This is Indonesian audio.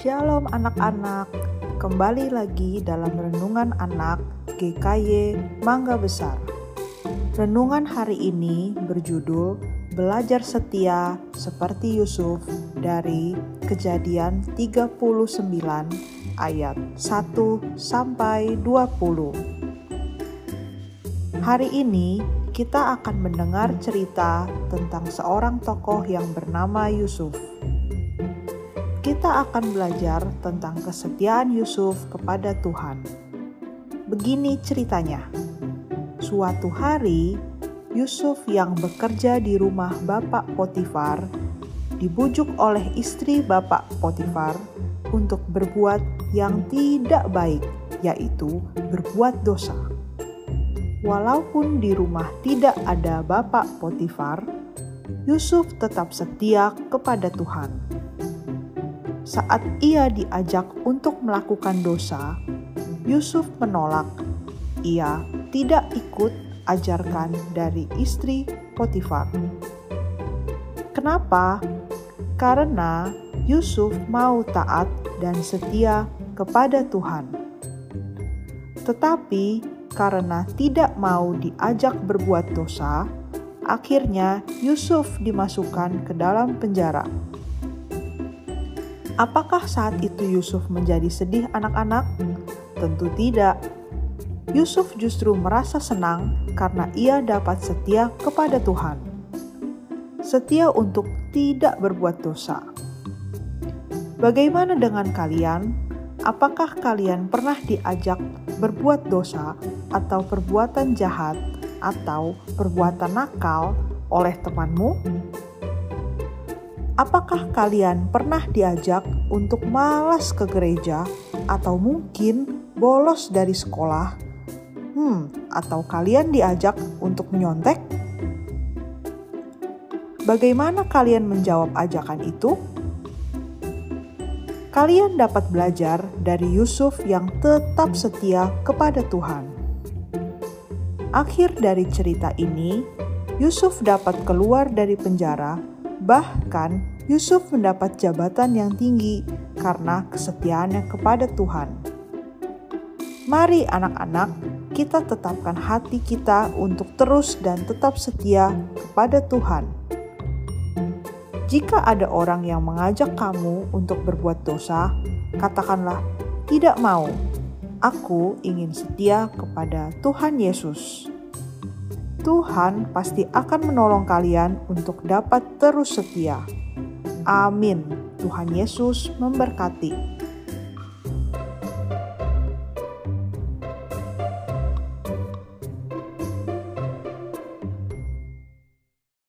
Shalom anak-anak, kembali lagi dalam Renungan Anak GKY Mangga Besar. Renungan hari ini berjudul Belajar Setia Seperti Yusuf dari Kejadian 39 ayat 1 sampai 20. Hari ini kita akan mendengar cerita tentang seorang tokoh yang bernama Yusuf kita akan belajar tentang kesetiaan Yusuf kepada Tuhan. Begini ceritanya: suatu hari, Yusuf yang bekerja di rumah Bapak Potifar dibujuk oleh istri Bapak Potifar untuk berbuat yang tidak baik, yaitu berbuat dosa. Walaupun di rumah tidak ada Bapak Potifar, Yusuf tetap setia kepada Tuhan saat ia diajak untuk melakukan dosa, Yusuf menolak. Ia tidak ikut ajarkan dari istri Potifar. Kenapa? Karena Yusuf mau taat dan setia kepada Tuhan. Tetapi karena tidak mau diajak berbuat dosa, akhirnya Yusuf dimasukkan ke dalam penjara. Apakah saat itu Yusuf menjadi sedih anak-anak? Tentu tidak. Yusuf justru merasa senang karena ia dapat setia kepada Tuhan. Setia untuk tidak berbuat dosa. Bagaimana dengan kalian? Apakah kalian pernah diajak berbuat dosa atau perbuatan jahat atau perbuatan nakal oleh temanmu? Apakah kalian pernah diajak untuk malas ke gereja atau mungkin bolos dari sekolah? Hmm, atau kalian diajak untuk menyontek? Bagaimana kalian menjawab ajakan itu? Kalian dapat belajar dari Yusuf yang tetap setia kepada Tuhan. Akhir dari cerita ini, Yusuf dapat keluar dari penjara Bahkan Yusuf mendapat jabatan yang tinggi karena kesetiaannya kepada Tuhan. Mari anak-anak, kita tetapkan hati kita untuk terus dan tetap setia kepada Tuhan. Jika ada orang yang mengajak kamu untuk berbuat dosa, katakanlah, "Tidak mau, aku ingin setia kepada Tuhan Yesus." Tuhan pasti akan menolong kalian untuk dapat terus setia. Amin. Tuhan Yesus memberkati.